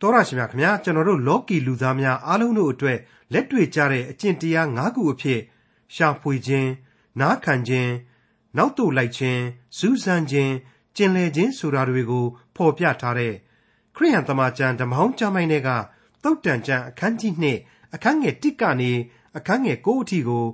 တော်ရရှိမြခင်ဗျာကျွန်တော်တို့လောကီလူသားများအားလုံးတို့အတွက်လက်တွေ့ကြတဲ့အကျင့်တရား၅ခုအဖြစ်ရှာဖွေခြင်းနားခံခြင်းနောက်တို့လိုက်ခြင်းစူးစမ်းခြင်းကျင်လည်ခြင်းဆိုတာတွေကို ဖော်ပြထားတဲ့ခရိယန်တမန်ကျန်ဓမ္မဟောင်းကျမ်းပိုင်းတွေကတုတ်တန်ကျန်အခန်းကြီး2အခန်းငယ်1ကနေအခန်းငယ်9အထိကို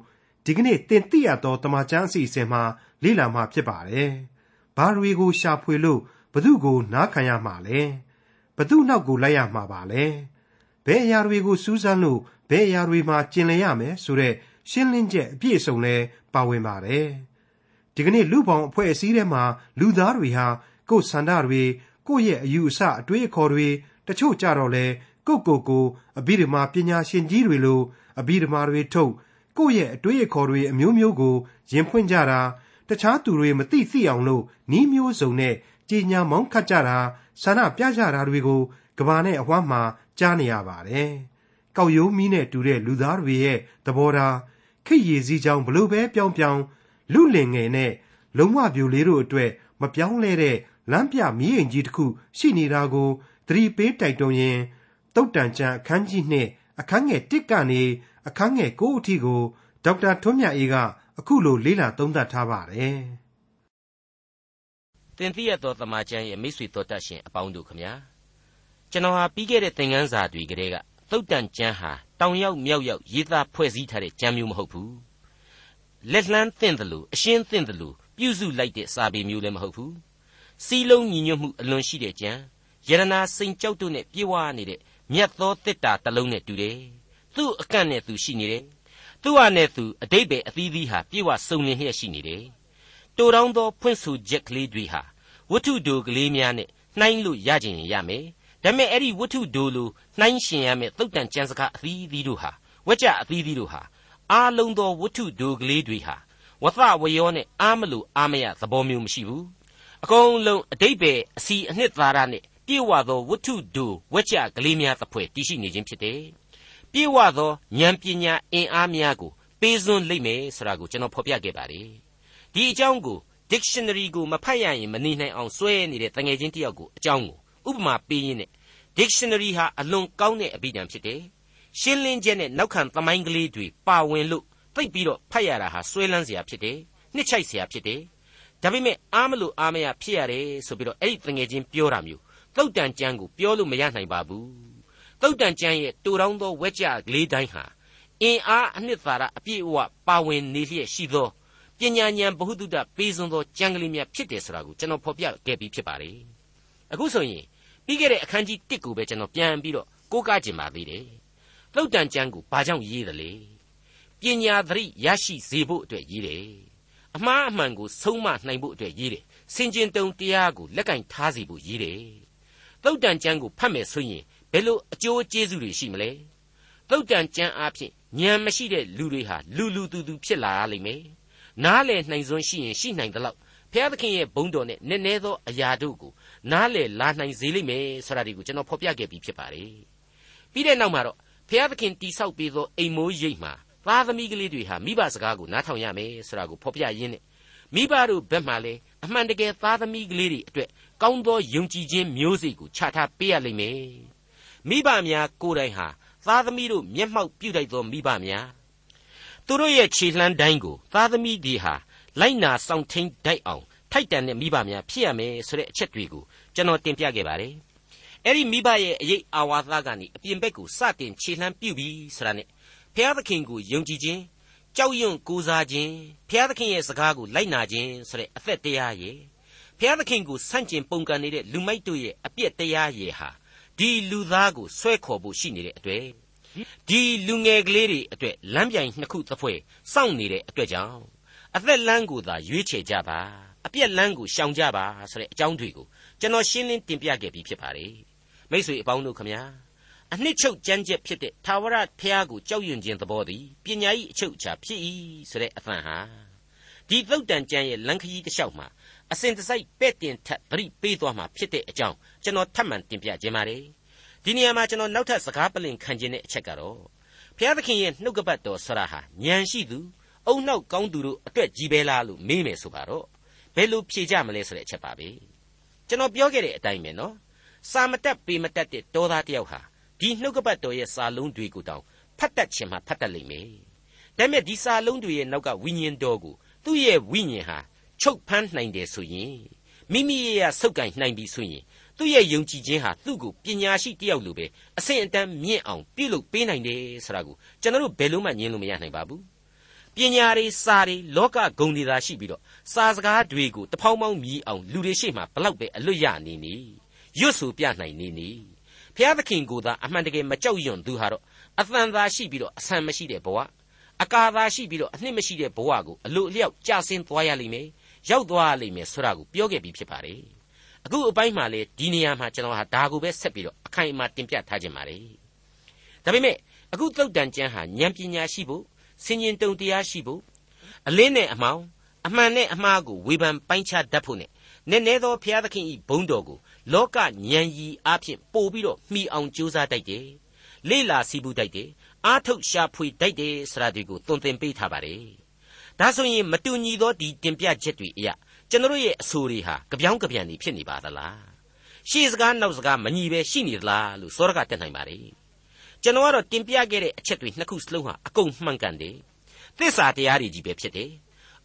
ဒီကနေ့တင်ပြရသောတမန်ကျန်အစီအစဉ်မှာလေ့လာမှာဖြစ်ပါတယ်။ဘာတွေကိုရှာဖွေလို့ဘသူကိုနားခံရမှာလဲ။ ဘသူနောက်ကိုလိုက်ရမှာပါလဲ။ဘယ်အရာတွေကိုစူးစမ်းလို့ဘယ်အရာတွေမှာကျင်လည်ရမယ်ဆိုတဲ့ရှင်းလင်းချက်အပြည့်အစုံလဲပါဝင်ပါတယ်။ဒီကနေ့လူပေါင်းအဖွဲ့အစည်းထဲမှာလူသားတွေဟာကိုယ်ဆန္ဒတွေကိုယ့်ရဲ့အယူအဆအတွေးအခေါ်တွေတချို့ကြတော့လဲကိုယ့်ကိုယ်ကိုအဘိဓမ္မာပညာရှင်ကြီးတွေလိုအဘိဓမ္မာတွေထုတ်ကိုယ့်ရဲ့အတွေးအခေါ်တွေအမျိုးမျိုးကိုရင်ဖွင့်ကြတာတခြားသူတွေမသိသိအောင်လို့နှီးမျိုးစုံနဲ့ကြီးညာမောင်းခတ်ကြတာ ဆန္ဒပြကြတာတွေကိုကဘာနဲ့အဝမ်းမှာကြားနေရပါတယ်။ကောက်ရိုးမီးနဲ့တူတဲ့လူသားတွေရဲ့သဘောထားခိရည်စည်းကြောင်းဘလို့ပဲပြောင်းပြောင်းလူလင်ငယ်နဲ့လုံးဝပြိုလေးတို့အတွက်မပြောင်းလဲတဲ့လမ်းပြမီးရင်ကြီးတစ်ခုရှိနေတာကိုသတိပေးတိုက်တွန်းရင်းတုတ်တန်ချန်အခန်းကြီးနှစ်အခန်းငယ်1ကနေအခန်းငယ်9အထိကိုဒေါက်တာထွန်းမြတ်အေးကအခုလိုလေ့လာသုံးသပ်ထားပါတယ်။ တင်ပြရသောတမန်ကျန်ရဲ့မိတ်ဆွေတော်တတ်ရှင်အပေါင်းတို့ခမညာကျွန်တော်ဟာပြီးခဲ့တဲ့သင်ခန်းစာတွေကတည်းကသုတ်တန်ကျမ်းဟာတောင်ရောက်မြောက်ရောက်ရေးသားဖွဲ့စည်းထားတဲ့ကျမ်းမျိုးမဟုတ်ဘူးလက်လှမ်းသင့်တယ်လို့အရှင်းသင့်တယ်လို့ပြုစုလိုက်တဲ့စာပေမျိုးလည်းမဟုတ်ဘူးစီးလုံးညီညွတ်မှုအလွန်ရှိတဲ့ကျမ်းယရနာစိန်ကြောက်တို့နဲ့ပြေဝနေတဲ့မြတ်သောတစ်တာတစ်လုံးနဲ့တူတယ်သူ့အကန့်နဲ့သူရှိနေတယ်သူ့ဟာနဲ့သူအတိတ်ပဲအသီးသီးဟာပြေဝစုံလင်လျက်ရှိနေတယ် တိုတောင်းသောဖွင့်ဆိုချက်ကလေးတွေဟာဝတ္ထုတိုကလေးများနဲ့နှိုင်းလို့ရကြင်ရမယ်ဒါပေမဲ့အဲ့ဒီဝတ္ထုတိုလိုနှိုင်းရှင်ရမယ်သုတ်တန်ကျမ်းစကားအသီးသီးတို့ဟာဝကြအသီးသီးတို့ဟာအားလုံးသောဝတ္ထုတိုကလေးတွေဟာဝသဝယောနဲ့အားမလို့အားမရသဘောမျိုးမရှိဘူးအကုန်လုံးအတိတ်ပဲအစီအနှစ်သာရနဲ့ပြေဝသောဝတ္ထုတိုဝကြကလေးများသဖွယ်တည်ရှိနေခြင်းဖြစ်တယ်ပြေဝသောဉာဏ်ပညာအင်အားများကိုပေးစွန်းလိမ့်မယ်ဆိုတာကိုကျွန်တော်ဖော်ပြခဲ့ပါတယ် ဒီအကြောင်းကို dictionary ကိုမဖတ်ရရင်မနေနိုင်အောင်ဆွဲနေတဲ့တငယ်ချင်းတယောက်ကိုအကြောင်းကိုဥပမာပေးရင်းနဲ့ dictionary ဟာအလွန်ကောင်းတဲ့အဘိဓမ္မာဖြစ်တယ်။ရှင်းလင်းချက်နဲ့နောက်ခံသမိုင်းကလေးတွေပါဝင်လို့သိပ်ပြီးတော့ဖတ်ရတာဟာဆွဲလန်းစရာဖြစ်တယ်။နှစ်ချိုက်စရာဖြစ်တယ်။ဒါပေမဲ့အားမလို့အားမရဖြစ်ရတယ်ဆိုပြီးတော့အဲ့ဒီတငယ်ချင်းပြောတာမျိုးသုတ်တန်ကျမ်းကိုပြောလို့မရနိုင်ပါဘူး။သုတ်တန်ကျမ်းရဲ့တူတောင်းသောဝက်ကြကလေးတိုင်းဟာအင်အားအနှစ်သာရအပြည့်အဝပါဝင်နေလျက်ရှိသော ပညာဉာဏ်ဘ ഹു တုတပေးစွန်သောကျမ်းကလေးများဖြစ်တယ်ဆိုတာကိုကျွန်တော်ဖော်ပြခဲ့ပြီးဖြစ်ပါတယ်အခုဆိုရင်ပြီးခဲ့တဲ့အခန်းကြီး1ကိုပဲကျွန်တော်ပြန်ပြီးတော့ကိုးကားကျင်ပါသေးတယ်သုတ်တန်ကျမ်းကိုဘာကြောင့်ရေးသလဲပညာသတိရရှိစေဖို့အတွက်ရေးတယ်အမှားအမှန်ကိုဆုံးမနိုင်ဖို့အတွက်ရေးတယ်စင်ကျင်တုံတရားကိုလက်ကင်ထားစီဖို့ရေးတယ်သုတ်တန်ကျမ်းကိုဖတ်မယ်ဆိုရင်ဘယ်လိုအကျိုးကျေးဇူးတွေရှိမလဲသုတ်တန်ကျမ်းအားဖြင့်ဉာဏ်မရှိတဲ့လူတွေဟာလူလူသူသူဖြစ်လာရလိမ့်မယ် နားလေနိုင်စွမ်းရှိရင်ရှိနိုင်သလောက်ဘုရားသခင်ရဲ့ဘုန်းတော်နဲ့နည်းနည်းသောအရာတို့ကိုနားလေလာနိုင်စေလိမ့်မယ်ဆိုတာဒီကိုကျွန်တော်ဖော်ပြခဲ့ပြီးဖြစ်ပါတယ်ပြီးတဲ့နောက်မှာတော့ဘုရားသခင်တိဆောက်ပေးသောအိမ်မိုးရိပ်မှာသားသမီးကလေးတွေဟာမိဘစကားကိုနားထောင်ရမယ်ဆိုတာကိုဖော်ပြရင်းနဲ့မိဘတို့ဘက်မှလည်းအမှန်တကယ်သားသမီးကလေးတွေအတွက်ကောင်းသောယုံကြည်ခြင်းမျိုးစေ့ကိုချထားပေးရလိမ့်မယ်မိဘများကိုယ်တိုင်ဟာသားသမီးတို့မျက်မှောက်ပြုလိုက်သောမိဘများ သူတို့ရဲ့ခြေလှမ်းတိုင်းကိုသားသမီးတွေဟာလိုက်နာဆောင်ထိန်တိုက်အောင်ထိုက်တန်တဲ့မိဘများဖြစ်ရမယ်ဆိုတဲ့အချက်တွေကိုကျွန်တော်တင်ပြခဲ့ပါတယ်အဲ့ဒီမိဘရဲ့အရေးအာဝါသကနေအပြင်ဘက်ကိုစတင်ခြေလှမ်းပြုပြီးဆိုတာနဲ့ဖျားသခင်ကိုယုံကြည်ခြင်းကြောက်ရွံ့ကိုးစားခြင်းဖျားသခင်ရဲ့စကားကိုလိုက်နာခြင်းဆိုတဲ့အသက်တရားရဲ့ဖျားသခင်ကိုဆန့်ကျင်ပုန်ကန်နေတဲ့လူမိုက်တို့ရဲ့အပြစ်တရားရဲ့ဟာဒီလူသားကိုဆွဲခေါ်ဖို့ရှိနေတဲ့အတွေ့ ဒီလူငယ်ကလေးတွေအတွက်လမ်းပြိုင်နှစ်ခုသဖွယ်စောင့်နေတဲ့အတွက်ကြောင့်အသက်လမ်းကိုသာရွေးချယ်ကြပါအပြက်လမ်းကိုရှောင်ကြပါဆိုတဲ့အကြောင်းတွေကိုကျွန်တော်ရှင်းလင်းတင်ပြခဲ့ပြီးဖြစ်ပါတယ်မိ쇠အပေါင်းတို့ခမညာအနှစ်ချုပ်ကြမ်းကြက်ဖြစ်တဲ့သာဝရဖျားကိုကြောက်ရွံ့ခြင်းသဘောသည်ပညာ၏အချုပ်အခြာဖြစ်၏ဆိုတဲ့အသံဟာဒီသုတ်တန်ကျမ်းရဲ့လမ်းခရီးတစ်လျှောက်မှာအစဉ်တစိုက်ပဲ့တင်ထက်သတိပေးသွားမှာဖြစ်တဲ့အကြောင်းကျွန်တော်ထပ်မံတင်ပြခြင်းပါတယ် ဒီနေရာမှာကျွန်တော်နောက်ထပ်စကားပလင်ခံခြင်းတဲ့အချက်ကတော့ဘုရားသခင်ရဲ့နှုတ်ကပတ်တော်ဆရာဟာဉာဏ်ရှိသူအုံနောက်ကောင်းသူတို့အတွက်ကြီးပဲလားလို့မေးမယ်ဆိုပါတော့ဘယ်လိုဖြေကြမလဲဆိုတဲ့အချက်ပါပဲကျွန်တော်ပြောခဲ့တဲ့အတိုင်းပဲနော်စာမတက်ပေမတက်တဲ့တောသားတယောက်ဟာဒီနှုတ်ကပတ်တော်ရဲ့စာလုံးတွေကိုတောင်ဖတ်တတ်ချင်မှဖတ်တတ်လိမ့်မယ်ဒါပေမဲ့ဒီစာလုံးတွေရဲ့နောက်ကဝိညာဉ်တော်ကိုသူ့ရဲ့ဝိညာဉ်ဟာချုပ်ဖမ်းနိုင်တယ်ဆိုရင်မိမိရဲ့ရဆုပ်ကန်နိုင်ပြီဆိုရင် သူ့ရဲ့ယုံကြည်ခြင်းဟာသူ့ကိုပညာရှိတယောက်လိုပဲအဆင့်အတန်းမြင့်အောင်ပြုလုပ်ပေးနိုင်တယ်ဆိုတာကိုကျွန်တော်တို့ဘယ်လို့မှညင်းလို့မရနိုင်ပါဘူးပညာတွေစာတွေလောကဂုဏ်တွေသာရှိပြီးတော့စာစကားတွေကိုတဖောင်းပေါင်းမြည်အောင်လူတွေရှေ့မှာဘလောက်ပဲအလွတ်ရနေနေရွတ်ဆိုပြနိုင်နေနေဖျားသခင်ကိုသာအမှန်တကယ်မကြောက်ရွံ့သူဟာတော့အသံသာရှိပြီးတော့အဆန်မရှိတဲ့ဘဝအကာသာရှိပြီးတော့အနှစ်မရှိတဲ့ဘဝကိုအလိုအလျောက်ကြာဆင်းသွားရလိမ့်မယ်ရောက်သွားရလိမ့်မယ်ဆိုတာကိုပြောခဲ့ပြီးဖြစ်ပါတယ် အခုအပိုင်းမှာလေဒီနေရာမှာကျွန်တော်ဟာဒါကိုပဲဆက်ပြီးတော့အခိုင်အမာတင်ပြထားခြင်းပါတယ်ဒါပေမဲ့အခုသုတ်တန်ကျမ်းဟာဉာဏ်ပညာရှိဖို့စင်ရင်တုံတရားရှိဖို့အလင်းနဲ့အမောင်အမှန်နဲ့အမှားကိုဝေဖန်ပိုင်းခြားတတ်ဖို့နဲ့နည်းနည်းသောဘုရားသခင်ဤဘုန်းတော်ကိုလောကဉာဏ်ကြီးအဖြစ်ပို့ပြီးတော့မှီအောင်ကြိုးစားတတ်တယ်လေ့လာစီးပူးတတ်တယ်အားထုတ်ရှာဖွေတတ်တယ်ဆိုတာဒီကိုသွန်သင်ပေးထားပါတယ်ဒါဆိုရင်မတူညီသောဒီတင်ပြချက်တွေအရာ ကျွန်တော်ရဲ့အဆိုတွေဟာကြပြောင်းကြပြန်နေဖြစ်နေပါသလားရှေ့စကားနောက်စကားမညီပဲရှိနေသလားလို့စောရကတက်နိုင်ပါ रे ကျွန်တော်ကတော့တင်ပြခဲ့တဲ့အချက်တွေနှစ်ခုစလုံးဟာအကုန်မှန်ကန်တယ်သစ္စာတရားတွေကြီးပဲဖြစ်တယ်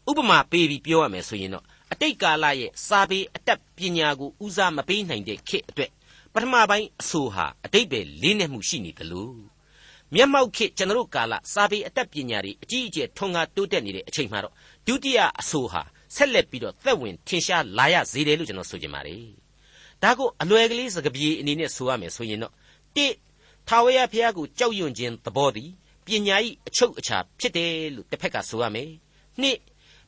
ဥပမာပေးပြီးပြောရမယ်ဆိုရင်တော့အတိတ်ကာလရဲ့စာပေအတတ်ပညာကိုဦးစားမပေးနိုင်တဲ့ခေတ်အတွက်ပထမပိုင်းအဆိုဟာအတိတ်ပဲလေးနက်မှုရှိနေတယ်လို့မျက်မှောက်ခေတ်ကျွန်တော်တို့ကာလစာပေအတတ်ပညာတွေအကြီးအကျယ်ထွန်းကားတိုးတက်နေတဲ့အချိန်မှာတော့ဒုတိယအဆိုဟာ ဆက်လက်ပြီးတော့သက်ဝင်ထင်ရှားလာရစေတယ်လို့ကျွန်တော်ဆိုချင်ပါတယ်ဒါကိုအလွယ်ကလေးစကားပြေအနေနဲ့ဆိုရမယ်ဆိုရင်တော့တိထာဝရဘုရားကိုကြောက်ရွံ့ခြင်းသဘောသည်ပညာ၏အချုပ်အခြာဖြစ်တယ်လို့တစ်ဖက်ကဆိုရမယ်နှစ်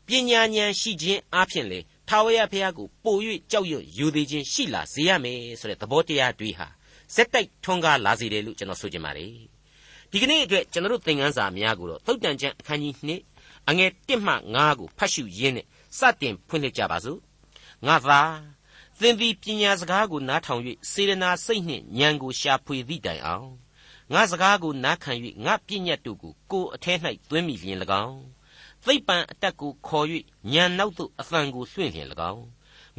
ပညာဉာဏ်ရှိခြင်းအပြင်လေထာဝရဘုရားကိုပို၍ကြောက်ရွံ့ယူသေးခြင်းရှိလာစေရမယ်ဆိုတဲ့သဘောတရားတွေဟာစက်တိုက်ထွန်းကားလာစေတယ်လို့ကျွန်တော်ဆိုချင်ပါတယ်ဒီကနေ့အတွက်ကျွန်တော်တို့သင်ခန်းစာများကိုတော့သုတ်တန်ကျမ်းအခန်းကြီး2အငယ်1မှ9ကိုဖတ်ရှုရင်းနဲ့ စတင်ဖွင့်လှစ်ကြပါစို့ငါသာသင်သည်ပညာစကားကိုနားထောင်၍စေရနာစိတ်နှင့်ဉာဏ်ကိုရှာဖွေသည့်တိုင်အောင်ငါစကားကိုနားခံ၍ငါပြည့်ညတ်တို့ကိုကိုယ်အထဲ၌သွင်းမိလျင်၎င်းသိပ္ပံအတက်ကိုခေါ်၍ဉာဏ်နောက်သို့အသံကိုလွှင့်လျင်၎င်း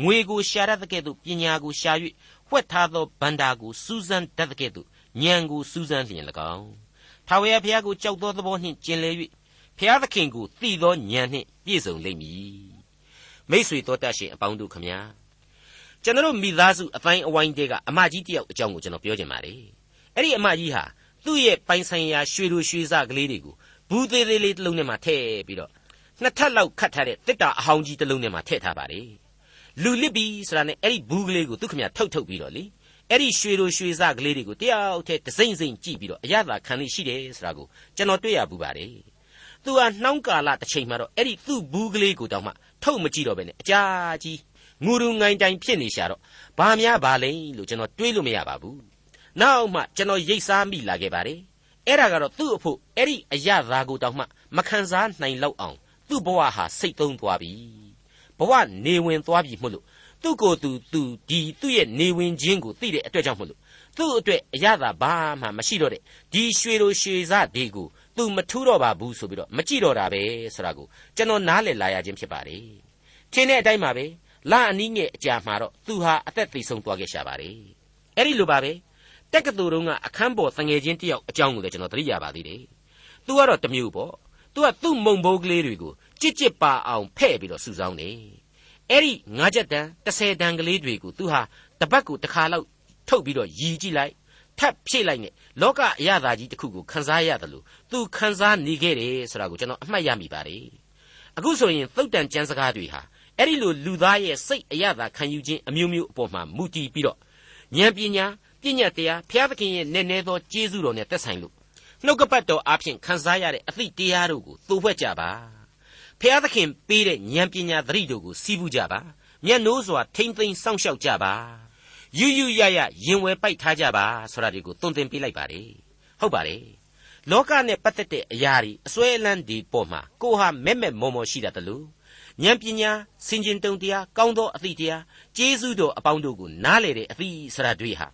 ငွေကိုရှာရတဲ့ကဲ့သို့ပညာကိုရှာ၍ဝှက်ထားသောဗန္တာကိုစူးစမ်းတတ်တဲ့ကဲ့သို့ဉာဏ်ကိုစူးစမ်းလျင်၎င်းထာဝရဘုရားကိုကြောက်သောသဘောနှင့်ကျင်လည်၍ဘုရားသခင်ကိုသိသောဉာဏ်နှင့်ပြည့်စုံလိမ့်မည် မိษွေတော်တတ်ရှင်အပေါင်းတို့ခမညာကျွန်တော်မိသားစုအတိုင်းအဝိုင်းတဲကအမကြီးတယောက်အကြောင်းကိုကျွန်တော်ပြောချင်ပါတယ်အဲ့ဒီအမကြီးဟာသူ့ရဲ့ပိုင်ဆိုင်ရာရွှေလိုရွှေစကလေးတွေကိုဘူးသေးသေးလေးတစ်လုံးထဲမှာထည့်ပြီးတော့နှစ်ထပ်လောက်ခတ်ထားတဲ့တစ်တာအဟောင်းကြီးတစ်လုံးထဲမှာထည့်ထားပါတယ်လူလစ်ပြီဆိုတာနဲ့အဲ့ဒီဘူးကလေးကိုသူခမထုတ်ထုတ်ပြီးတော့လေအဲ့ဒီရွှေလိုရွှေစကလေးတွေကိုတယောက်တည်းဒစိမ့်စိမ့်ကြည့်ပြီးတော့အရသာခံလေးရှိတယ်ဆိုတာကိုကျွန်တော်တွေ့ရပူပါတယ်သူဟာနှောင်းကာလတစ်ချိန်မှာတော့အဲ့ဒီသူ့ဘူးကလေးကိုတောင်မှ ထုတ်မကြည့်တော့ပဲနဲ့အကြာကြီးငူရူငိုင်တိုင်ဖြစ်နေရှာတော့ဘာများပါလိမ့်လို့ကျွန်တော်တွေးလို့မရပါဘူးနောက်မှကျွန်တော်ရိတ်စားမိလာခဲ့ပါတယ်အဲ့ဒါကတော့သူ့အဖို့အဲ့ဒီအရသာကိုတောင်မှမခံစားနိုင်လောက်အောင်သူ့ဘဝဟာစိတ်သုံးသွားပြီဘဝနေဝင်သွားပြီမို့လို့သူ့ကိုယ်သူသူဒီသူ့ရဲ့နေဝင်ခြင်းကိုသိတဲ့အတွက်ကြောင့်မို့လို့သူ့အတွက်အရသာဘာမှမရှိတော့တဲ့ဒီရွှေလိုရွှေစားတွေကို သူမထူးတော့ပါဘူးဆိုပြီးတော့မကြည့်တော့တာပဲဆိုတာကိုကျွန်တော်နားလည်လာရခြင်းဖြစ်ပါတယ်ထင်းတဲ့အတိုင်းပါပဲလာအနည်းငယ်အကြာမှာတော့သူဟာအသက်သေဆုံးသွားခဲ့ရှာပါတယ်အဲ့ဒီလိုပါပဲတက်ကတူတုံးကအခန်းပေါ်တငယ်ချင်းတယောက်အကြောင်းကိုလည်းကျွန်တော်သတိရပါသေးတယ်သူကတော့တမျိုးပေါ့သူကသူ့မုံဘိုးကလေးတွေကိုကြစ်ကြစ်ပါအောင်ဖဲ့ပြီးတော့စုဆောင်းတယ်အဲ့ဒီငါးချက်တန်30တန်ကလေးတွေကိုသူဟာတပတ်ကိုတစ်ခါလောက်ထုတ်ပြီးတော့ရည်ကြည့်လိုက် ထပ်ဖြည့်လိုက်နဲ့လောကအရာသာကြီးတစ်ခုကိုခန်းစားရတယ်လို့သူခန်းစားနေခဲ့တယ်ဆိုတာကိုကျွန်တော်အမှတ်ရမိပါတယ်အခုဆိုရင်သုတ်တန်ကျမ်းစကားတွေဟာအဲ့ဒီလိုလူသားရဲ့စိတ်အရာသာခံယူခြင်းအမျိုးမျိုးအပေါ်မှာမူတည်ပြီးတော့ဉာဏ်ပညာပညာတရားဘုရားသခင်ရဲ့နည်းနည်းသောကျေးဇူးတော်နဲ့သက်ဆိုင်လို့နှုတ်ကပတ်တော်အဖျင်ခံစားရတဲ့အသည့်တရားတို့ကိုသို့ဝှက်ကြပါဘုရားသခင်ပေးတဲ့ဉာဏ်ပညာသတိတို့ကိုစီးပူးကြပါမျက်နှိုးစွာထိမ့်သိမ်းစောင့်ရှောက်ကြပါ ယူယူရရရင်ဝယ်ပိုက်ထားကြပါဆိုတာတွေကိုသွန်သင်ပေးလိုက်ပါတယ်ဟုတ်ပါတယ်လောကနဲ့ပတ်သက်တဲ့အရာတွေအစွဲအလန်းဒီပေါ်မှာကိုဟာမဲ့မဲ့မော်မော်ရှိတတ်တယ်လို့ဉာဏ်ပညာစင်ကျင်တုံတရားကောင်းသောအသည့်တရားကျေးဇူးတော်အပေါင်းတို့ကိုနားလေတဲ့အသည့်စရာတွေဟာ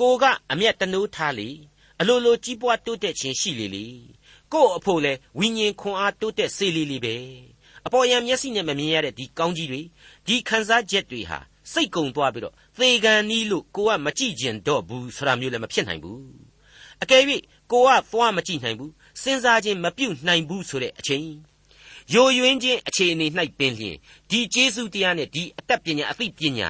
ကိုကအမျက်တနိုးထားလေအလိုလိုကြီးပွားတိုးတက်ခြင်းရှိလေလေကို့အဖို့လဲဝိညာဉ်ခွန်အားတိုးတက်စေလေလေပဲအပေါ်ယံမျက်စိနဲ့မမြင်ရတဲ့ဒီကောင်းကြီးတွေဒီခံစားချက်တွေဟာစိတ်ကုံသွားပြီးတော့ သေကံနီးလို့ကိုကမကြည့်ကျင်တော့ဘူးဆိုတာမျိုးလည်းမဖြစ်နိုင်ဘူးအကယ်၍ကိုကသွားမကြည့်နိုင်ဘူးစဉ်းစားခြင်းမပြုတ်နိုင်ဘူးဆိုတဲ့အချိန်ယိုယွင်းခြင်းအခြေအနေ၌ပင်လျင်ဒီကျေးဇူးတရားနဲ့ဒီအတတ်ပညာအသိပညာ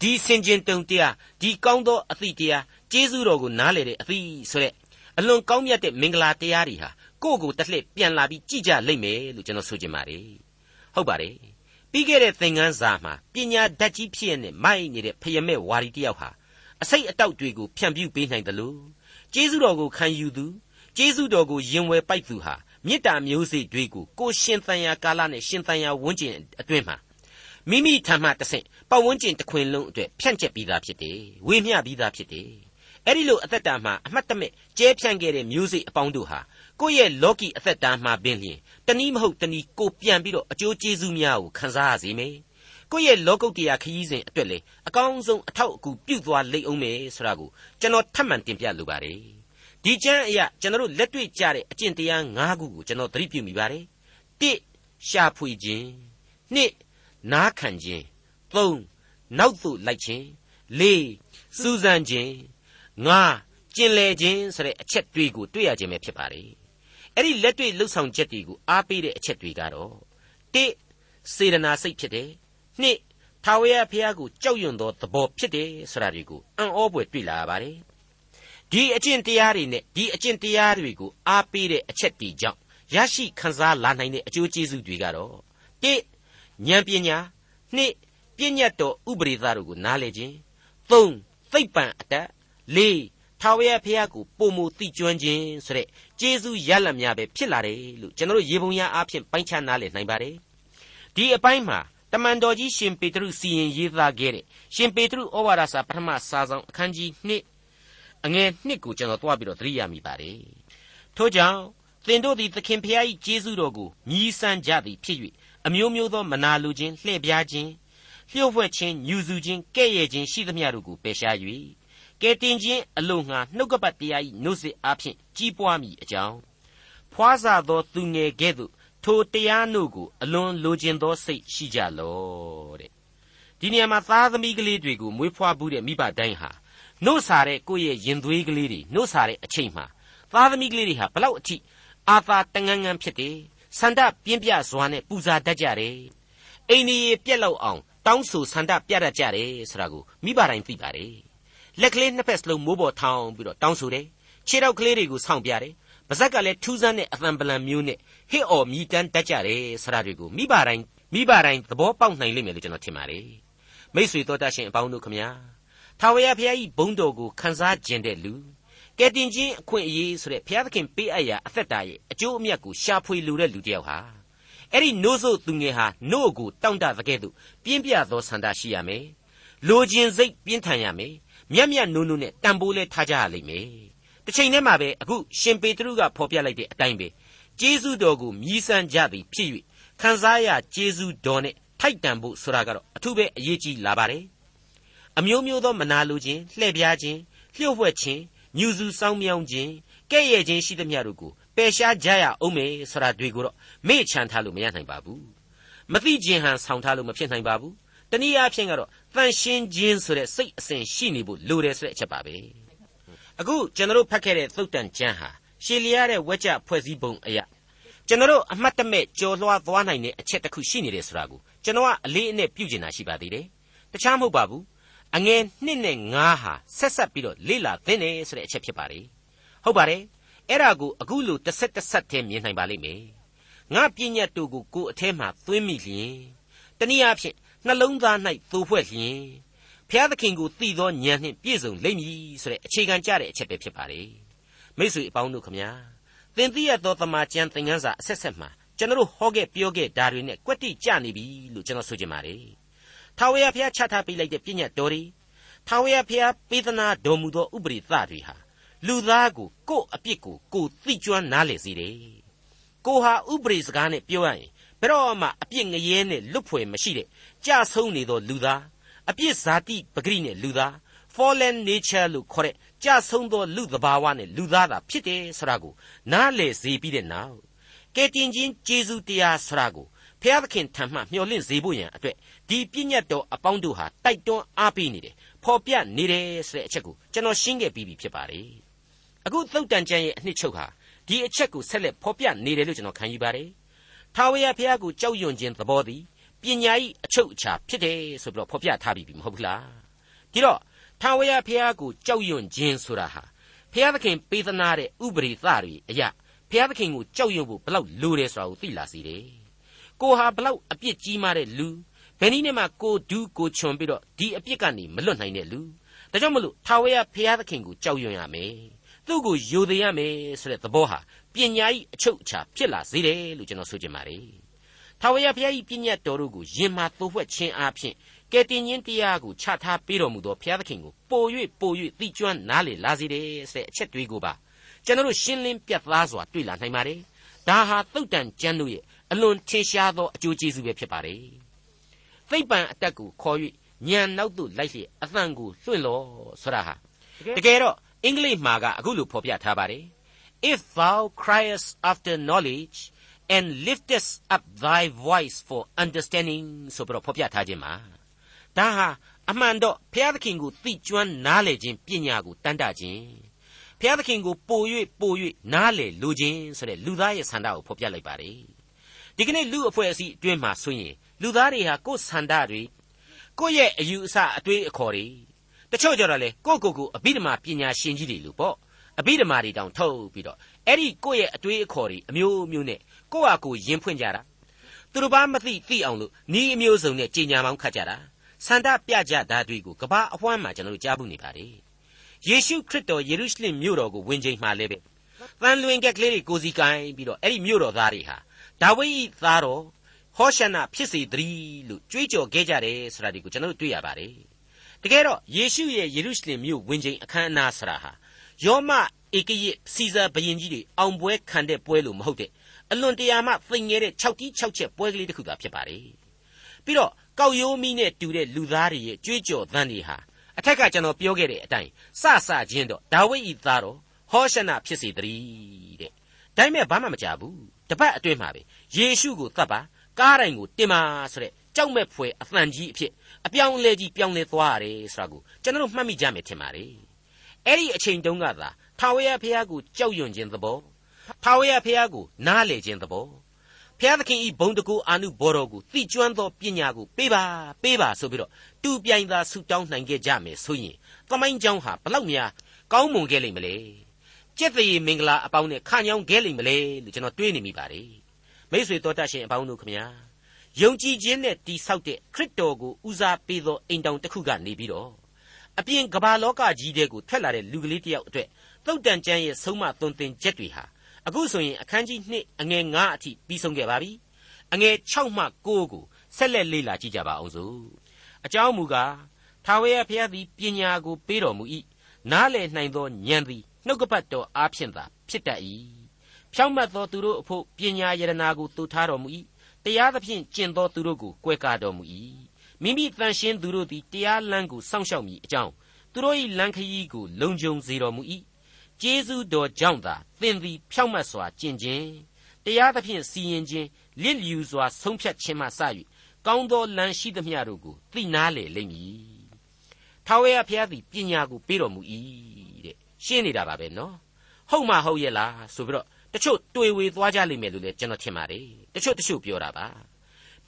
ဒီစင်ကျင်တုံတရားဒီကောင်းသောအသိတရားကျေးဇူးတော်ကိုနားလေတဲ့အသိဆိုတဲ့အလွန်ကောင်းမြတ်တဲ့မင်္ဂလာတရားတွေဟာကိုယ့်ကိုယ်တစ်လှည့်ပြန်လာပြီးကြည်ကြလိမ့်မယ်လို့ကျွန်တော်ဆိုချင်ပါတယ်ဟုတ်ပါတယ် ပြီးခဲ့တဲ့သင်ခန်းစာမှာပညာဓာတ်ကြီးဖြစ်ရတဲ့မိုက်နေတဲ့ဖယမဲ့ဝါရီတယောက်ဟာအစိတ်အတောက်တွေကိုဖြန့်ပြူပေးနိုင်တယ်လို့ကျေးဇူးတော်ကိုခံယူသူကျေးဇူးတော်ကိုယင်ဝယ်ပိုက်သူဟာမေတ္တာမျိုးစေ့တွေကိုကိုရှင်သန်ရာကာလနဲ့ရှင်သန်ရာဝန်းကျင်အတွင်းမှာမိမိထံမှတဆင့်ပတ်ဝန်းကျင်တစ်ခွင်လုံးအတွက်ဖြန့်ကျက်ပြီးသားဖြစ်တယ်ဝေမျှပြီးသားဖြစ်တယ်အဲ့ဒီလိုအသက်တာမှာအမှတ်တမဲ့ကျဲဖြန့်ခဲ့တဲ့မျိုးစေ့အပေါင်းတို့ဟာ ကိုယ့်ရဲ့လောကီအသက်တာမှာပင်လျင်တနည်းမဟုတ်တနည်းကိုပြန်ပြီးတော့အကျိုးကျေးဇူးများကိုခံစားရစေမယ်ကိုယ့်ရဲ့လောကုတ္တရာခရီးစဉ်အတွက်လေအကောင်းဆုံးအထောက်အကူပြုသွားလိမ့်အောင်မယ်ဆိုတာကိုကျွန်တော်ထပ်မံတင်ပြလိုပါတယ်ဒီကျမ်းအရာကျွန်တော်တို့လက်တွေ့ကြတဲ့အကျင့်တရား၅ခုကိုကျွန်တော်သတိပြုမိပါတယ်၁ရှာဖွေခြင်း၂နားခံခြင်း၃နောက်သို့လိုက်ခြင်း၄စူးစမ်းခြင်း၅ကျင်လေခြင်းဆိုတဲ့အချက်တွေကိုတွေ့ရခြင်းပဲဖြစ်ပါတယ် အဲ့ဒီလက်တွေ့လှုပ်ဆောင်ချက်တွေကိုအားပေးတဲ့အချက်တွေကတော့၁စေတနာစိတ်ဖြစ်တယ်၂ထာဝရဘုရားကိုကြောက်ရွံ့သောသဘောဖြစ်တယ်ဆိုတာတွေကိုအံ့ဩဖွယ်တွေ့လာရပါတယ်ဒီအကျင့်တရားတွေနဲ့ဒီအကျင့်တရားတွေကိုအားပေးတဲ့အချက်တွေကြောင့်ရရှိခံစားလာနိုင်တဲ့အကျိုးကျေးဇူးတွေကတော့၁ဉာဏ်ပညာ၂ပြည့်ညတ်တော်ဥပရိသတို့ကိုနားလည်ခြင်း၃သိပ္ပံအတတ်၄ထာဝရဘုရားကိုပုံမူသိကျွမ်းခြင်းဆိုတဲ့ ကျေးဇူးရလတ်များပဲဖြစ်လာတယ်လို့ကျွန်တော်ရေပုံရအားဖြင့်ပိုင်းခြားနားလည်နိုင်ပါတယ်ဒီအပိုင်းမှာတမန်တော်ကြီးရှင်ပေတရုစီရင်ရေးသားခဲ့တဲ့ရှင်ပေတရုဩဝါဒစာပထမစာဆောင်အခန်းကြီး1အငယ်1ကိုကျွန်တော်တွားပြီးတော့သတိရမိပါတယ်ထို့ကြောင့်သင်တို့သည်သခင်ဖျား၏ကျေးဇူးတော်ကိုမြည်ဆန်းကြသည်ဖြစ်၍အမျိုးမျိုးသောမနာလိုခြင်းလှည့်ပြားခြင်းလျှို့ဝှက်ခြင်းညူစုခြင်းကဲ့ရဲ့ခြင်းရှိသမျှတို့ကိုပယ်ရှား၍ ကဲတင်ခြင်းအလိုငှာနှုတ်ကပတ်တရား၏နှုတ်ဆက်အားဖြင့်ကြီးပွားမိအကြောင်းဖွားစာသောသူငယ်ကဲ့သို့ထိုတရားတို့ကိုအလွန်လိုချင်သောစိတ်ရှိကြလောတဲ့ဒီနေရာမှာသားသမီးကလေးတွေကိုမွေးဖွားဘူးတဲ့မိဘတိုင်းဟာနှုတ်စာတဲ့ကိုယ့်ရဲ့ရင်သွေးကလေးတွေနှုတ်စာတဲ့အချိန်မှာသားသမီးကလေးတွေဟာဘလောက်အထိအာသာတငန်းငန်းဖြစ်တယ်ဆန္ဒပြင်းပြစွာနဲ့ပူဇာတတ်ကြတယ်အိန္ဒိယပြက်လောက်အောင်တောင်းဆိုဆန္ဒပြတတ်ကြတယ်ဆိုတာကိုမိဘတိုင်းသိပါတယ် လက်ကလေးနှစ်ဖက်စလုံးမိုးပေါ်ထောင်ပြီးတော့တောင်းဆိုတယ်ခြေထောက်ကလေးတွေကိုဆောင့်ပြတယ်ပါဇက်ကလည်းထူးဆန်းတဲ့အသံပလံမျိုးနဲ့ဟစ်အော်မြည်တမ်းတတ်ကြတယ်ဆိုတာတွေကိုမိဘတိုင်းမိဘတိုင်းသဘောပေါက်နိုင်လိမ့်မယ်လို့ကျွန်တော်ထင်ပါတယ်မိษွေတော်တတ်ရှင်အပေါင်းတို့ခမညာထာဝရဘုရား၏ဘုန်းတော်ကိုခန်းစားခြင်းတဲ့လူကဲတင်ချင်းအခွင့်အရေးဆိုတဲ့ဘုရားသခင်ပေးအပ်ရာအသက်တာရဲ့အကျိုးအမြတ်ကိုရှာဖွေလိုတဲ့လူတစ်ယောက်ဟာအဲ့ဒီနို့ဆိုသူငယ်ဟာနို့ကိုတောင့်တတဲ့ကဲ့သို့ပြင်းပြသောဆန္ဒရှိရမယ်လိုခြင်းစိတ်ပြင်းထန်ရမယ် မြတ်မြတ်နုံနုံနဲ့တန်ဖိုးလဲထားကြရလိမ့်မယ်တစ်ချိန်တည်းမှာပဲအခုရှင်ပေတရုကဖော်ပြလိုက်တဲ့အတိုင်းပဲကျေးဇူးတော်ကိုမြည်ဆန်းကြသည်ဖြစ်၍ခံစားရကျေးဇူးတော်နဲ့ထိုက်တန်ဖို့ဆိုတာကတော့အထူးပဲအရေးကြီးလာပါတယ်အမျိုးမျိုးသောမနာလိုခြင်းလှည့်ပြားခြင်းလျှို့ဝှက်ခြင်းညူစုစောင်းမြောင်းခြင်းကဲ့ရဲ့ခြင်းရှိသမျှတို့ကိုပယ်ရှားကြရအောင်မယ်ဆိုတာတွေကိုတော့မေ့ချန်ထားလို့မရနိုင်ပါဘူးမသိခြင်းဟန်ဆောင်ထားလို့မဖြစ်နိုင်ပါဘူးတနည်းအားဖြင့်ကတော့ တန်ရှင်းခြင်းဆိုတဲ့စိတ်အစဉ်ရှိနေဖို့လိုတယ်ဆိုတဲ့အချက်ပါပဲအခုကျွန်တော်တို့ဖတ်ခဲ့တဲ့သုတ်တန်ကျမ်းဟာရှေလျားတဲ့ဝက်ကြဖွဲ့စည်းပုံအရာကျွန်တော်တို့အမှတ်တမဲ့ကြော်လွှားသွားနိုင်တဲ့အချက်တစ်ခုရှိနေတယ်ဆိုတာကိုကျွန်တော်ကအလေးအနက်ပြုကျင်တာရှိပါသေးတယ်တခြားမဟုတ်ပါဘူးအငယ်1နဲ့9ဟာဆက်ဆက်ပြီးတော့လေ့လာသင်တယ်ဆိုတဲ့အချက်ဖြစ်ပါတယ်ဟုတ်ပါတယ်အဲ့ဒါကိုအခုလိုတစ်ဆက်တစ်ဆက်တည်းမြင်နိုင်ပါလိမ့်မယ်ငါပြည့်ညတ်တို့ကိုကိုယ်အထဲမှာသွင်းမိလျင်တနည်းအားဖြင့် နှလုံးသား၌သို့ဖွဲ့လျင်ဖျားသခင်ကိုသိသောဉာဏ်နှင့်ပြည့်စုံလိမ့်မည်ဆိုတဲ့အခြေခံကြတဲ့အချက်ပဲဖြစ်ပါတယ်မိတ်ဆွေအပေါင်းတို့ခမညာသင်သိရသောသမာကျမ်းသင်ခန်းစာအဆက်ဆက်မှာကျွန်တော်ဟောခဲ့ပြောခဲ့ဓာတွေနဲ့ကွက်တိကြနေပြီလို့ကျွန်တော်ဆိုချင်ပါတယ်ထာဝရဘုရားချထားပေးလိုက်တဲ့ပြည့်ညတ်တော်တွေထာဝရဘုရားပေးသနာတော်မူသောဥပရိသတွေဟာလူသားကိုကိုယ့်အပြစ်ကိုကိုယ်သိကျွမ်းနားလည်စေတယ်ကိုဟာဥပရိစကားနဲ့ပြောရရင် ဘယ်တော့မှအပြစ်ငရဲနဲ့လွတ်ဖွယ်မရှိတဲ့ကြဆုံးနေသောလူသားအပြစ်ဇာတိပဂရိနဲ့လူသား fallen nature လို့ခေါ်တဲ့ကြဆုံးသောလူသဘာဝနဲ့လူသားသာဖြစ်တယ်ဆိုတာကိုနားလည်စေပြီးတဲ့နောက်ကယ်တင်ခြင်းကျေးဇူးတရားဆိုတာကိုဖဖျားသခင်ထံမှမျှော်လင့်စေဖို့ရန်အတွက်ဒီပြည့်ညတ်တော်အပေါင်းတို့ဟာတိုက်တွန်းအားပေးနေတယ်ဖော်ပြနေတယ်ဆိုတဲ့အချက်ကိုကျွန်တော်ရှင်းခဲ့ပြီးပြီဖြစ်ပါတယ်အခုသုတ်တန်ကျမ်းရဲ့အနှစ်ချုပ်ဟာဒီအချက်ကိုဆက်လက်ဖော်ပြနေတယ်လို့ကျွန်တော်ခံယူပါတယ် ထာဝရဘုရားကိုကြောက်ရွံ့ခြင်းသဘောသည်ပညာ၏အချုပ်အခြာဖြစ်တယ်ဆိုပြီးတော့ဖော်ပြထားပြီးပြီမဟုတ်ဘူးလားဒီတော့ထာဝရဘုရားကိုကြောက်ရွံ့ခြင်းဆိုတာဟာဘုရားသခင်ပေးသနာတဲ့ဥပရိသတွေအရာဘုရားသခင်ကိုကြောက်ရွံ့ဖို့ဘလောက်လိုတယ်ဆိုတာကိုသိလာစေတယ်ကိုဟာဘလောက်အပြစ်ကြီးမားတဲ့လူဘယ်နည်းနဲ့မှကိုဒူးကိုချွန်ပြီးတော့ဒီအပြစ်ကနေမလွတ်နိုင်တဲ့လူဒါကြောင့်မလို့ထာဝရဘုရားသခင်ကိုကြောက်ရွံ့ရမယ်သူ့ကိုယိုသေးရမယ်ဆိုတဲ့သဘောဟာ ပညာ၏အချုပ်အခြာဖြစ်လာစေတယ်လို့ကျွန်တော်ဆိုချင်ပါတယ်ထာဝရဘုရား၏ပညတ်တော်တို့ကိုယင်မာသို့ဝှက်ခြင်းအပြင်ကယ်တင်ခြင်းတရားကိုချထားပေးတော်မူသောဘုရားသခင်ကိုပို၍ပို၍သိကျွမ်းနားလေလာစေတယ်ဆိုတဲ့အချက်တွေးကိုပါကျွန်တော်တို့ရှင်းလင်းပြတ်သားစွာတွေ့လာနိုင်ပါတယ်ဒါဟာသုတ်တန်ကျမ်းတို့ရဲ့အလွန်ထင်ရှားသောအကျိုးကျေးဇူးပဲဖြစ်ပါတယ်သိပ္ပံအတက်ကိုခေါ်၍ညံနောက်သို့လိုက်လျက်အသံကိုလွှင့်လောဆိုတာဟာတကယ်တော့အင်္ဂလိပ်မှာကအခုလိုဖော်ပြထားပါတယ် if thou criest after knowledge and liftest up thy voice for understanding ဆိုပြီးတော့ဖော်ပြထားခြင်းမှာဒါဟာအမှန်တော့ဘုရားသခင်ကိုသိကျွမ်းနားလည်ခြင်းပညာကိုတန်တခြင်းဘုရားသခင်ကိုပို၍ပို၍နားလည်လိုခြင်းဆိုတဲ့လူသားရဲ့ဆန္ဒကိုဖော်ပြလိုက်ပါတယ်ဒီကနေ့လူအဖွဲ့အစည်းအတွင်းမှာဆိုရင်လူသားတွေဟာကိုယ်ဆန္ဒတွေကိုယ့်ရဲ့အယူအဆအတွေးအခေါ်တွေတချို့ကြတော့လေကိုယ့်ကိုယ်ကိုအဘိဓမ္မာပညာရှင်ကြီးတွေလို့ပေါ့ အဘိဓမ္မာတွေတောင်ထုတ်ပြီးတော့အဲ့ဒီကိုယ့်ရဲ့အတွေးအခေါ်တွေအမျိုးမျိုးနဲ့ကိုယ့်ဟာကိုယ်ယဉ်ဖွင့်ကြတာသူတို့ဘာမသိသိအောင်လို့ဤအမျိုးစုံနဲ့ကြင်ညာမောင်းခတ်ကြတာဆန္ဒပြကြတာတွေကိုကဘာအဝမ်းမှာကျွန်တော်တို့ကြားဘူးနေပါတယ်ယေရှုခရစ်တော်ယေရုရှလင်မြို့တော်ကိုဝင်ချိန်မှာလည်းပဲတန်လွင်ကက်ကလေးတွေကိုစီကိုင်းပြီးတော့အဲ့ဒီမြို့တော်သားတွေဟာဒါဝိဒ်သားတော်ဟောရှနဖြစ်စေတည်းလို့ကြွေးကြော်ခဲ့ကြတယ်ဆိုတာဒီကိုကျွန်တော်တို့တွေ့ရပါတယ်တကယ်တော့ယေရှုရဲ့ယေရုရှလင်မြို့ဝင်ချိန်အခမ်းအနားဆရာဟာ ယောမဧကရစ်စီဇာဘရင်ကြီးတွေအောင်ပွဲခံတဲ့ပွဲလို့မဟုတ်တဲ့အလွန်တရာမှသိငယ်တဲ့6တီး6ချက်ပွဲကလေးတစ်ခုသာဖြစ်ပါတယ်ပြီးတော့ကောက်ရိုးမီးနဲ့တူတဲ့လူသားတွေရဲ့ကြွေးကြော်သံတွေဟာအထက်ကကျွန်တော်ပြောခဲ့တဲ့အတိုင်းစစချင်းတော့ဒါဝိဒ်ဤသားတော်ဟောရှနဖြစ်စေတည်းတဲ့ဒါပေမဲ့ဘာမှမကြဘူးတပတ်အတွင်းမှာပဲယေရှုကိုသတ်ပါကားတိုင်းကိုတင်ပါဆိုတဲ့ကြောက်မဲ့ဖွယ်အသံကြီးအဖြစ်အပြောင်းလဲကြီးပြောင်းလဲသွားရတယ်ဆိုတာကိုကျွန်တော်မှတ်မိကြမယ်ထင်ပါတယ် အဲ့ဒီအချိန်တုန်းကသာထာဝရဘုရားကိုကြောက်ရွံ့ခြင်းသဘောထာဝရဘုရားကိုနားလေခြင်းသဘောဘုရားသခင်ဤဘုံတကူအာနုဘော်တော်ကိုသိကျွမ်းသောပညာကိုပေးပါပေးပါဆိုပြီးတော့တူပြိုင်သာဆုတောင်းနိုင်ခဲ့ကြမယ်ဆိုရင်သမိုင်းကြောင်းဟာဘလောက်များကောင်းမွန်ခဲ့လိမ့်မလဲကျက်သေးမင်္ဂလာအပေါင်းနဲ့ခန့်ညောင်းခဲ့လိမ့်မလဲလို့ကျွန်တော်တွေးနေမိပါတယ်မိတ်ဆွေတော်တတ်ရှင်အပေါင်းတို့ခမညာယုံကြည်ခြင်းနဲ့တိဆောက်တဲ့ခရစ်တော်ကိုဦးစားပေးသောအိမ်တောင်တစ်ခုကနေပြီးတော့ အပြင်ကမ္ဘာလောကကြီးတဲ့ကိုထွက်လာတဲ့လူကလေးတယောက်အတွက်သုတ်တန်ကျမ်းရဲ့ဆုံးမသွန်သင်ချက်တွေဟာအခုဆိုရင်အခန်းကြီး2အငယ်9အထိပြီးဆုံးခဲ့ပါပြီအငယ်6မှ9ကိုဆက်လက်လေ့လာကြည့်ကြပါအောင်စို့အကြောင်းမူကားထာဝရဘုရားသည်ပညာကိုပေးတော်မူ၏နားလည်နိုင်သောဉာဏ်သည်နှုတ်ကပတ်တော်အားဖြင့်သာဖြစ်တတ်၏ဖြောင့်မတ်သောသူတို့အဖို့ပညာယရနာကိုတူထားတော်မူ၏တရားသဖြင့်ကျင့်သောသူတို့ကိုကွဲကားတော်မူ၏ မိမိတန်ရှင်းသူတို့သည်တရားလမ်းကိုစောင့်ရှောက်မိအကြောင်းသူတို့၏လမ်းခရီးကိုလုံခြုံစေတော်မူ၏ကျေးဇူးတော်ကြောင့်သာသင်သည်ဖြောင့်မတ်စွာကျင့်ခြင်းတရားသဖြင့်စီရင်ခြင်းလစ်လျူစွာဆုံးဖြတ်ခြင်းမှစ၍ကောင်းသောလမ်းရှိသမျှတို့ကိုသိနာလေလိမ့်မည်ထာဝရဘုရားသည်ပညာကိုပေးတော်မူ၏တဲ့ရှင်းနေတာပါပဲနော်ဟုတ်မှဟုတ်ရဲ့လားဆိုပြီးတော့တချို့တွေ့ဝေသွားကြလိမ့်မယ်လို့လည်းကျွန်တော်ထင်ပါတယ်တချို့တချို့ပြောတာပါ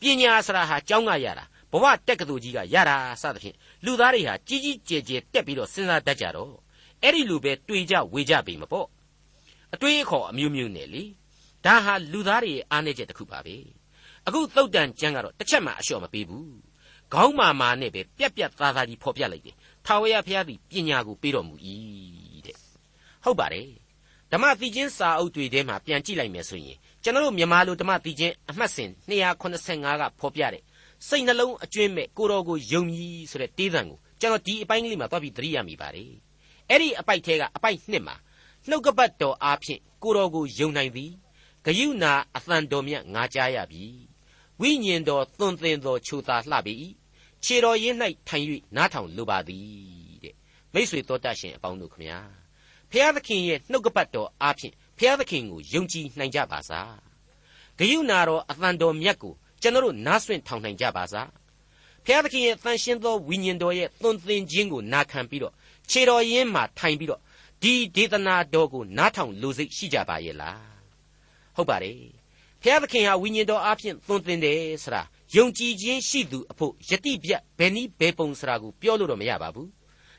ပညာဆရာဟာကျောင်းကရတာ ဘဝတက်ကတူကြီးကရတာစသဖြင့်လူသားတွေဟာကြီးကြီးကျယ်ကျယ်တက်ပြီးတော့စဉ်းစားတတ်ကြတော့အဲ့ဒီလူပဲတွေ့ကြဝေကြပြီမပေါ့အတွေးအခေါ်အမျိုးမျိုးနဲ့လေဒါဟာလူသားတွေရဲ့အားနည်းချက်တစ်ခုပါပဲအခုသုတ်တန်ကျမ်းကတော့တစ်ချက်မှအလျှော့မပေးဘူးခေါင်းမာမာနဲ့ပဲပြက်ပြက်သားသားကြီးဖော်ပြလိုက်တယ်ထာဝရဘုရားသည်ပညာကိုပေးတော်မူ၏တဲ့ဟုတ်ပါတယ်ဓမ္မသီချင်းစာအုပ်တွေထဲမှာပြန်ကြည့်လိုက်မယ်ဆိုရင်ကျွန်တော်တို့မြန်မာလိုဓမ္မသီချင်းအမှတ်စဉ်285ကဖော်ပြတဲ့ စိတ်နှလုံးအကျွင်းမဲ့ကိုတော်ကိုယုံကြည်ဆိုတဲ့တေးသံကိုကျွန်တော်ဒီအပိုင်းကလေးမှာသွားပြီးသတိရမိပါတယ်အဲ့ဒီအပိုက်ထဲကအပိုက်နှစ်မှာနှုတ်ကပတ်တော်အားဖြင့်ကိုတော်ကိုယုံနိုင်သည်ဂယုနာအသံတော်မြတ်ငါကြားရပြီဝိညာဉ်တော်သွန်သင်တော်ချိုသာလှပြီခြေတော်ရင်း၌ထိုင်၍နားထောင်လိုပါသည်တဲ့မိษွေတော်တတ်ရှင်အပေါင်းတို့ခမညာဖျားသခင်ရဲ့နှုတ်ကပတ်တော်အားဖြင့်ဖျားသခင်ကိုယုံကြည်နိုင်ကြပါစားဂယုနာတော်အသံတော်မြတ်ကို ကျွန်တော်တို့နားဆွင့်ထောင်နိုင်ကြပါစားဖျားသခင်ရဲ့တန်ရှင်းသောဝိညာဉ်တော်ရဲ့သွန်သင်ခြင်းကိုနာခံပြီးတော့ခြေတော်ရင်းမှာထိုင်ပြီးတော့ဒီဒေသနာတော်ကိုနားထောင်လိုစိတ်ရှိကြပါရဲ့လားဟုတ်ပါတယ်ဖျားသခင်ဟာဝိညာဉ်တော်အဖြစ်သွန်သင်တယ်ဆိုတာယုံကြည်ခြင်းရှိသူအဖို့ယတိပြတ်ဘယ်နည်းဘယ်ပုံဆိုတာကိုပြောလို့တော့မရပါဘူး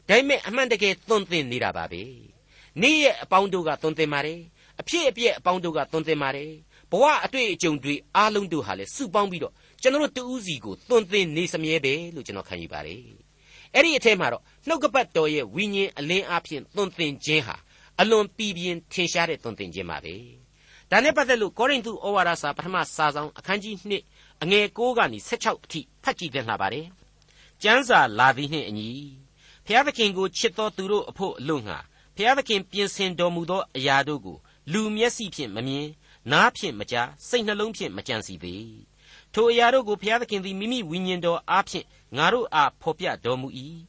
ဒါပေမဲ့အမှန်တကယ်သွန်သင်နေတာပါပဲနေ့ရဲ့အပေါင်းတို့ကသွန်သင်ပါတယ်အဖြစ်အပျက်အပေါင်းတို့ကသွန်သင်ပါတယ် ဘဝအတွေ့အကြုံတွေအားလုံးတို့ဟာလည်းစုပေါင်းပြီးတော့ကျွန်တော်တို့တူးစီကိုသွန်သင်နေစမြဲပဲလို့ကျွန်တော်ခံယူပါတယ်အဲ့ဒီအထက်မှာတော့နှုတ်ကပတ်တော်ရဲ့ဝိညာဉ်အလင်းအဖြစ်သွန်သင်ခြင်းဟာအလွန်ပြည်ပြင်းထင်ရှားတဲ့သွန်သင်ခြင်းပါပဲဒါနဲ့ပတ်သက်လို့ကောရိန္သုဩဝါဒစာပထမစာဆောင်အခန်းကြီး2အငယ်6ကနေ16အထိဖတ်ကြည့်သင့်လာပါတယ်ကျမ်းစာလာသည်နှင့်အညီဖျားသခင်ကိုချစ်တော်သူတို့အဖို့အလို့ငှာဖျားသခင်ပြင်ဆင်တော်မူသောအရာတို့ကိုလူမျက်စိဖြင့်မမြင် နားဖြင့်မကြားစိတ်နှလုံးဖြင့်မကြံစီသေးထိုအရာတို့ကိုဘုရားသခင်သည်မိမိဝိညာဉ်တော်အားဖြင့်ငါတို့အားဖော်ပြတော်မူ၏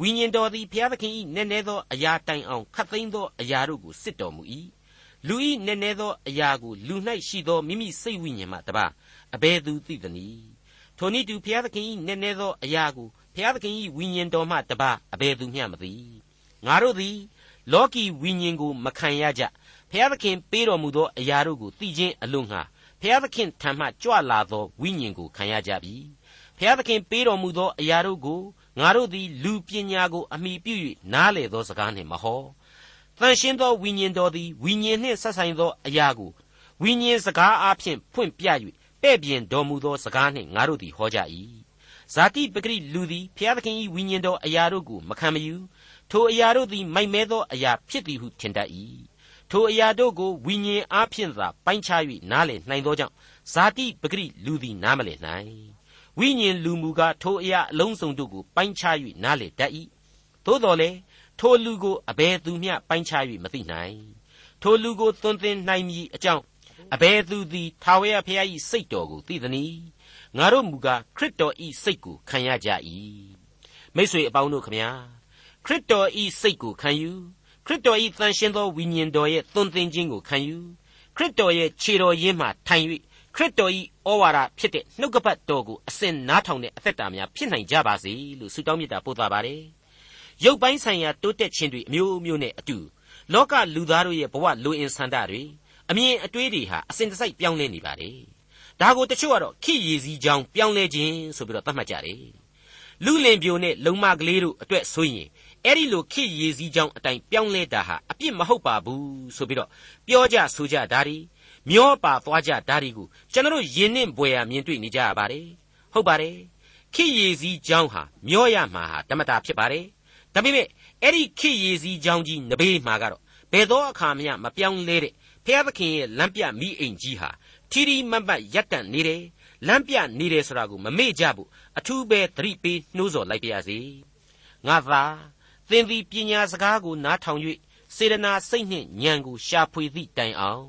ဝိညာဉ်တော်သည်ဘုရားသခင်၏နည်းနည်းသောအရာတိုင်အောင်ခတ်သိမ်းသောအရာတို့ကိုစစ်တော်မူ၏လူ၏နည်းနည်းသောအရာကိုလူ၌ရှိသောမိမိစိတ်ဝိညာဉ်မှတပါအဘယ်သူသိသနည်းထိုနည်းတူဘုရားသခင်၏နည်းနည်းသောအရာကိုဘုရားသခင်၏ဝိညာဉ်တော်မှတပါအဘယ်သူမျှမသိငါတို့သည်လောကီဝိညာဉ်ကိုမခံရကြ ဖျားသခင်ပေးတော်မူသောအရာတို့ကိုသိခြင်းအလို့ငှာဖျားသခင်ထံမှကြွလာသောဝိညာဉ်ကိုခံရကြပြီဖျားသခင်ပေးတော်မူသောအရာတို့ကိုငါတို့သည်လူပညာကိုအမိပြု၍နားလေသောစကားနှင့်မဟောတန်ရှင်းသောဝိညာဉ်တော်သည်ဝိညာဉ်နှင့်ဆက်ဆိုင်သောအရာကိုဝိညာဉ်စကားအားဖြင့်ဖွင့်ပြ၍ပဲ့ပြင်တော်မူသောစကားနှင့်ငါတို့သည်ဟောကြ၏ဇာတိပဂရိလူသည်ဖျားသခင်၏ဝိညာဉ်တော်အရာတို့ကိုမခံမယူထိုအရာတို့သည်မိုက်မဲသောအရာဖြစ်သည်ဟုထင်တတ်၏ ထိုအရာတို့ကိုဝိညာဉ်အားဖြင့်သာပိုင်းခြား၍နားလည်နိုင်သောကြောင့်ဇာတိပဂရိလူသည်နားမလည်နိုင်ဝိညာဉ်လူမူကားထိုအရာအလုံးစုံတို့ကိုပိုင်းခြား၍နားလည်တတ်၏သို့တော်လည်းထိုလူကိုအဘယ်သူမျှပိုင်းခြား၍မသိနိုင်ထိုလူကိုသွန်သင်နိုင်မည်အကြောင်းအဘယ်သူသည်ထာဝရဘုရား၏စိတ်တော်ကိုသိသနည်းငါတို့မူကားခရစ်တော်၏စိတ်ကိုခံရကြ၏မိတ်ဆွေအပေါင်းတို့ခမညာခရစ်တော်ဤစိတ်ကိုခံယူ ခရစ်တော်ဤတန်ရှင်းသောဝိညာဉ်တော်ရဲ့သွန်သင်ခြင်းကိုခံယူခရစ်တော်ရဲ့ခြေတော်ရင်းမှထိုင်၍ခရစ်တော်ဤဩဝါဒဖြစ်တဲ့နှုတ်ကပတ်တော်ကိုအစဉ်နားထောင်တဲ့အသက်တာများဖြစ်နိုင်ကြပါစေလို့ဆုတောင်းမေတ္တာပို့သပါတယ်ရုပ်ပိုင်းဆိုင်ရာတိုးတက်ခြင်းတွေအမျိုးမျိုးနဲ့အတူလောကလူသားတို့ရဲ့ဘဝလူအင်ဆန္ဒတွေအမြင်အတွေးတွေဟာအစဉ်တစိုက်ပြောင်းလဲနေပါတယ်ဒါကိုတချို့ကတော့ခိရည်စည်းကြောင်းပြောင်းလဲခြင်းဆိုပြီးတော့သတ်မှတ်ကြတယ်လူလင်ပြိုနဲ့လုံမကလေးတို့အတွက်ဆိုရင် အဲ့ဒီလိုခေရည်စည်းကြောင်းအတိုင်းပြောင်းလဲတာဟာအပြစ်မဟုတ်ပါဘူးဆိုပြီးတော့ပြောကြဆိုကြဒါဒီမျောပါသွားကြဒါဒီကိုကျွန်တော်ယဉ်နှင့်ဘွယ်ရမြင်တွေ့နေကြရပါတယ်ဟုတ်ပါတယ်ခေရည်စည်းကြောင်းဟာမျောရမှာဟာတမတာဖြစ်ပါတယ်ဒါပေမဲ့အဲ့ဒီခေရည်စည်းကြောင်းကြီးနဘေးမှာကတော့ဘယ်သောအခါမှမပြောင်းလဲတဲ့ဖျားသခင်ရဲ့လမ်းပြမိအိမ်ကြီးဟာထီထီမတ်မတ်ရပ်တန့်နေတယ်လမ်းပြနေတယ်ဆိုတာကိုမမေ့ကြဘူးအထူးပဲသတိပေးနှိုးဆော်လိုက်ပါရစေငါသာ သင်သည်ပညာစကားကိုနားထောင်၍စေတနာစိတ်နှင့်ဉာဏ်ကိုရှာဖွေသည့်တိုင်အောင်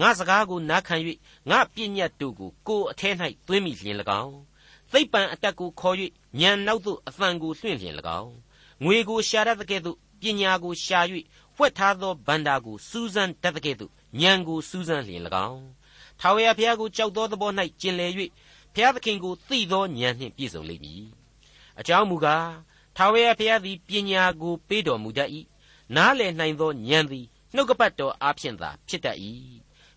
ငါစကားကိုနားခံ၍ငါပညာတို့ကိုကိုယ်အထဲ၌သွင်းမိလျင်၎င်းသိပ္ပံအတက်ကိုခေါ်၍ဉာဏ်နောက်သို့အဖန်ကိုလွှင့်လျင်၎င်းငွေကိုရှာတတ်တဲ့ကဲ့သို့ပညာကိုရှာ၍ဖွက်ထားသောဗန္တာကိုစူးစမ်းတတ်တဲ့ကဲ့သို့ဉာဏ်ကိုစူးစမ်းလျင်၎င်းထာဝရဘုရားကိုကြောက်သောသဘော၌ကျင်လည်၍ဘုရားသခင်ကိုသိသောဉာဏ်နှင့်ပြည့်စုံလိမ့်မည်အကြောင်းမူကား ထာဝရဘုရားသည်ပညာကိုပေးတော်မူတတ်၏နားလည်နိုင်သောဉာဏ်သည်နှုတ်ကပတ်တော်အားဖြင့်သာဖြစ်တတ်၏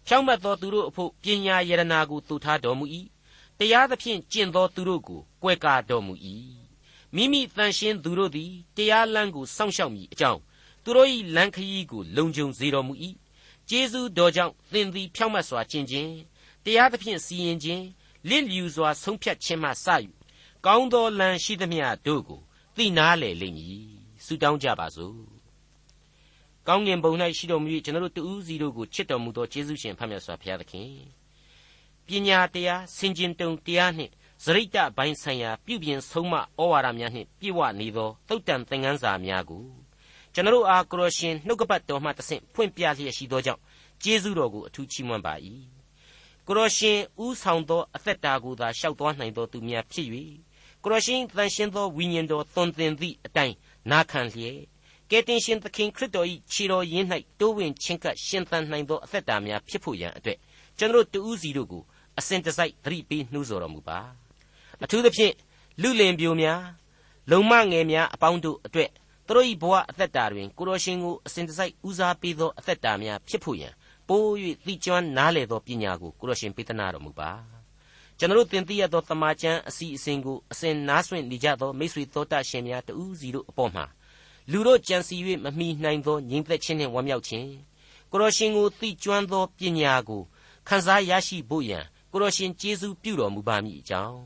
ဖြောင့်မတ်သောသူတို့အဖို့ပညာယရနာကိုတူထားတော်မူ၏တရားသဖြင့်ကျင့်သောသူတို့ကိုကွယ်ကာတော်မူ၏မိမိတန်ရှင်းသူတို့သည်တရားလမ်းကိုစောင့်ရှောက်မိအကြောင်းသူတို့၏လမ်းခရီးကိုလုံခြုံစေတော်မူ၏ကျေးဇူးတော်ကြောင့်သင်သည်ဖြောင့်မတ်စွာကျင့်ခြင်းတရားသဖြင့်စီရင်ခြင်းလင့်လျူစွာဆုံးဖြတ်ခြင်းမှစ၍ကောင်းသောလမ်းရှိသမျှတို့ကို သိနာလေလိမ့်မည်ဆုတောင်းကြပါစို့ကောင်းငင်ဘုံ၌ရှိတော်မူ၍ကျွန်တော်တို့တူးစီတို့ကိုချစ်တော်မူသောယေရှုရှင်ဖတ်မြတ်စွာဘုရားသခင်ပညာတရားစင်ကျင်တုံတရားနှင့်ဇရိတဘိုင်းဆိုင်ရာပြုပြင်ဆုံးမဩဝါဒများနှင့်ပြည့်ဝနေသောသုတ်တန်သင်ခန်းစာများကိုကျွန်တော်အားကရောရှင်နှုတ်ကပတ်တော်မှတဆင့်ဖွင့်ပြလျက်ရှိသောကြောင့်ကျေးဇူးတော်ကိုအထူးချီးမွမ်းပါ၏ကရောရှင်ဥဆောင်သောအသက်တာကိုသာရှောက်သွားနိုင်သောသူများဖြစ်၍ ကိုရရှင်တန်ရှင်သောဝိညာဉ်တော်သွန်သင်သည့်အတိုင်းနာခံလျက်ကယ်တင်ရှင်သခင်ခရစ်တော်၏ခြေတော်ရင်း၌တိုးဝင်ချင်းကပ်ရှင်သန်နိုင်သောအသက်တာများဖြစ်ဖို့ရန်အတွက်ကျွန်တော်တူးစီတို့ကိုအစဉ်တစိုက်သတိပေးနှိုးဆော်တော်မူပါအထူးသဖြင့်လူလင်ပြိုများလုံမငယ်များအပေါင်းတို့အတွက်သူတို့၏ဘဝအသက်တာတွင်ကိုတော်ရှင်ကိုအစဉ်တစိုက်ဦးစားပေးသောအသက်တာများဖြစ်ဖို့ရန်ပိုး၍သိကျွမ်းနားလေသောပညာကိုကိုတော်ရှင်ပေးသနာတော်မူပါ ကျွန်တော်တင်ပြရသောတမန်ကျမ်းအစီအစဉ်ကိုအစဉ်နားဆွင့်နေကြသောမိတ်ဆွေသောတာရှင်များတဦးစီတို့အပေါ်မှာလူတို့ကြံစီ၍မမိနိုင်သောညီသက်ချင်းနှင့်ဝမ်းမြောက်ခြင်းကိုတော်ရှင်ကိုသိကျွမ်းသောပညာကိုခန်းစားရရှိဖို့ရန်ကိုတော်ရှင်ကျေးဇူးပြုတော်မူပါမည်အကြောင်း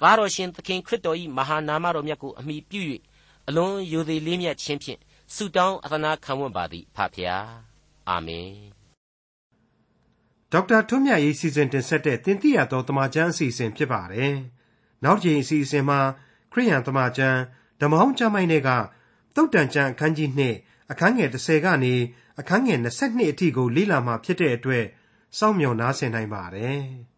သားတော်ရှင်သခင်ခရစ်တော်၏မဟာနာမတော်မြတ်ကိုအမိပြု၍အလွန်ယိုသေးလေးမြတ်ခြင်းဖြင့်ဆုတောင်းအသနာခံဝန်ပါသည်ဖဖျားအာမင် ဒေါက်တာထွန်းမြတ်ရေးစီစဉ်တင်ဆက်တဲ့တင်ပြရသောတမချန်းအစီအစဉ်ဖြစ်ပါတယ်နောက်တစ်ချိန်အစီအစဉ်မှာခရိယန်တမချန်းဓမ္မဟောင်းကျမ်းိုင်းတွေကတုတ်တန်ကျမ်းအခန်းကြီး2အခန်းငယ်30ကနေအခန်းငယ်22အထိကိုလေ့လာမှာဖြစ်တဲ့အတွက်စောင့်မျှော်နားဆင်နိုင်ပါတယ်။